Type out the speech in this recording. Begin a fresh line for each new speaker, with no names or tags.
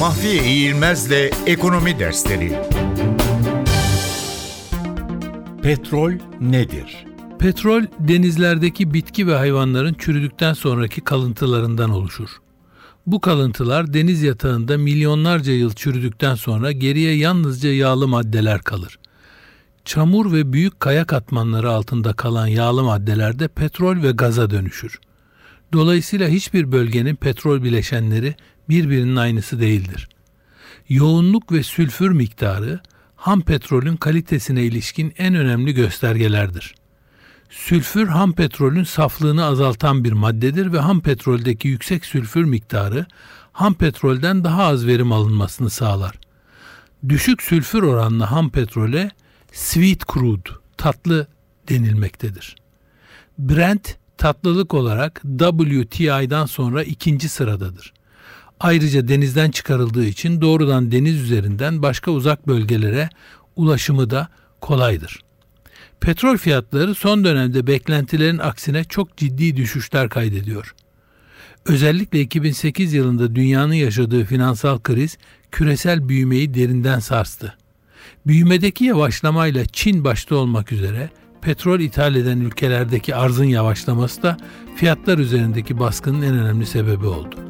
Mahfiye İğilmez'le Ekonomi Dersleri Petrol nedir?
Petrol denizlerdeki bitki ve hayvanların çürüdükten sonraki kalıntılarından oluşur. Bu kalıntılar deniz yatağında milyonlarca yıl çürüdükten sonra geriye yalnızca yağlı maddeler kalır. Çamur ve büyük kaya katmanları altında kalan yağlı maddeler de petrol ve gaza dönüşür. Dolayısıyla hiçbir bölgenin petrol bileşenleri birbirinin aynısı değildir. Yoğunluk ve sülfür miktarı ham petrolün kalitesine ilişkin en önemli göstergelerdir. Sülfür ham petrolün saflığını azaltan bir maddedir ve ham petroldeki yüksek sülfür miktarı ham petrolden daha az verim alınmasını sağlar. Düşük sülfür oranlı ham petrole sweet crude, tatlı denilmektedir. Brent tatlılık olarak WTI'dan sonra ikinci sıradadır. Ayrıca denizden çıkarıldığı için doğrudan deniz üzerinden başka uzak bölgelere ulaşımı da kolaydır. Petrol fiyatları son dönemde beklentilerin aksine çok ciddi düşüşler kaydediyor. Özellikle 2008 yılında dünyanın yaşadığı finansal kriz küresel büyümeyi derinden sarstı. Büyümedeki yavaşlamayla Çin başta olmak üzere petrol ithal eden ülkelerdeki arzın yavaşlaması da fiyatlar üzerindeki baskının en önemli sebebi oldu.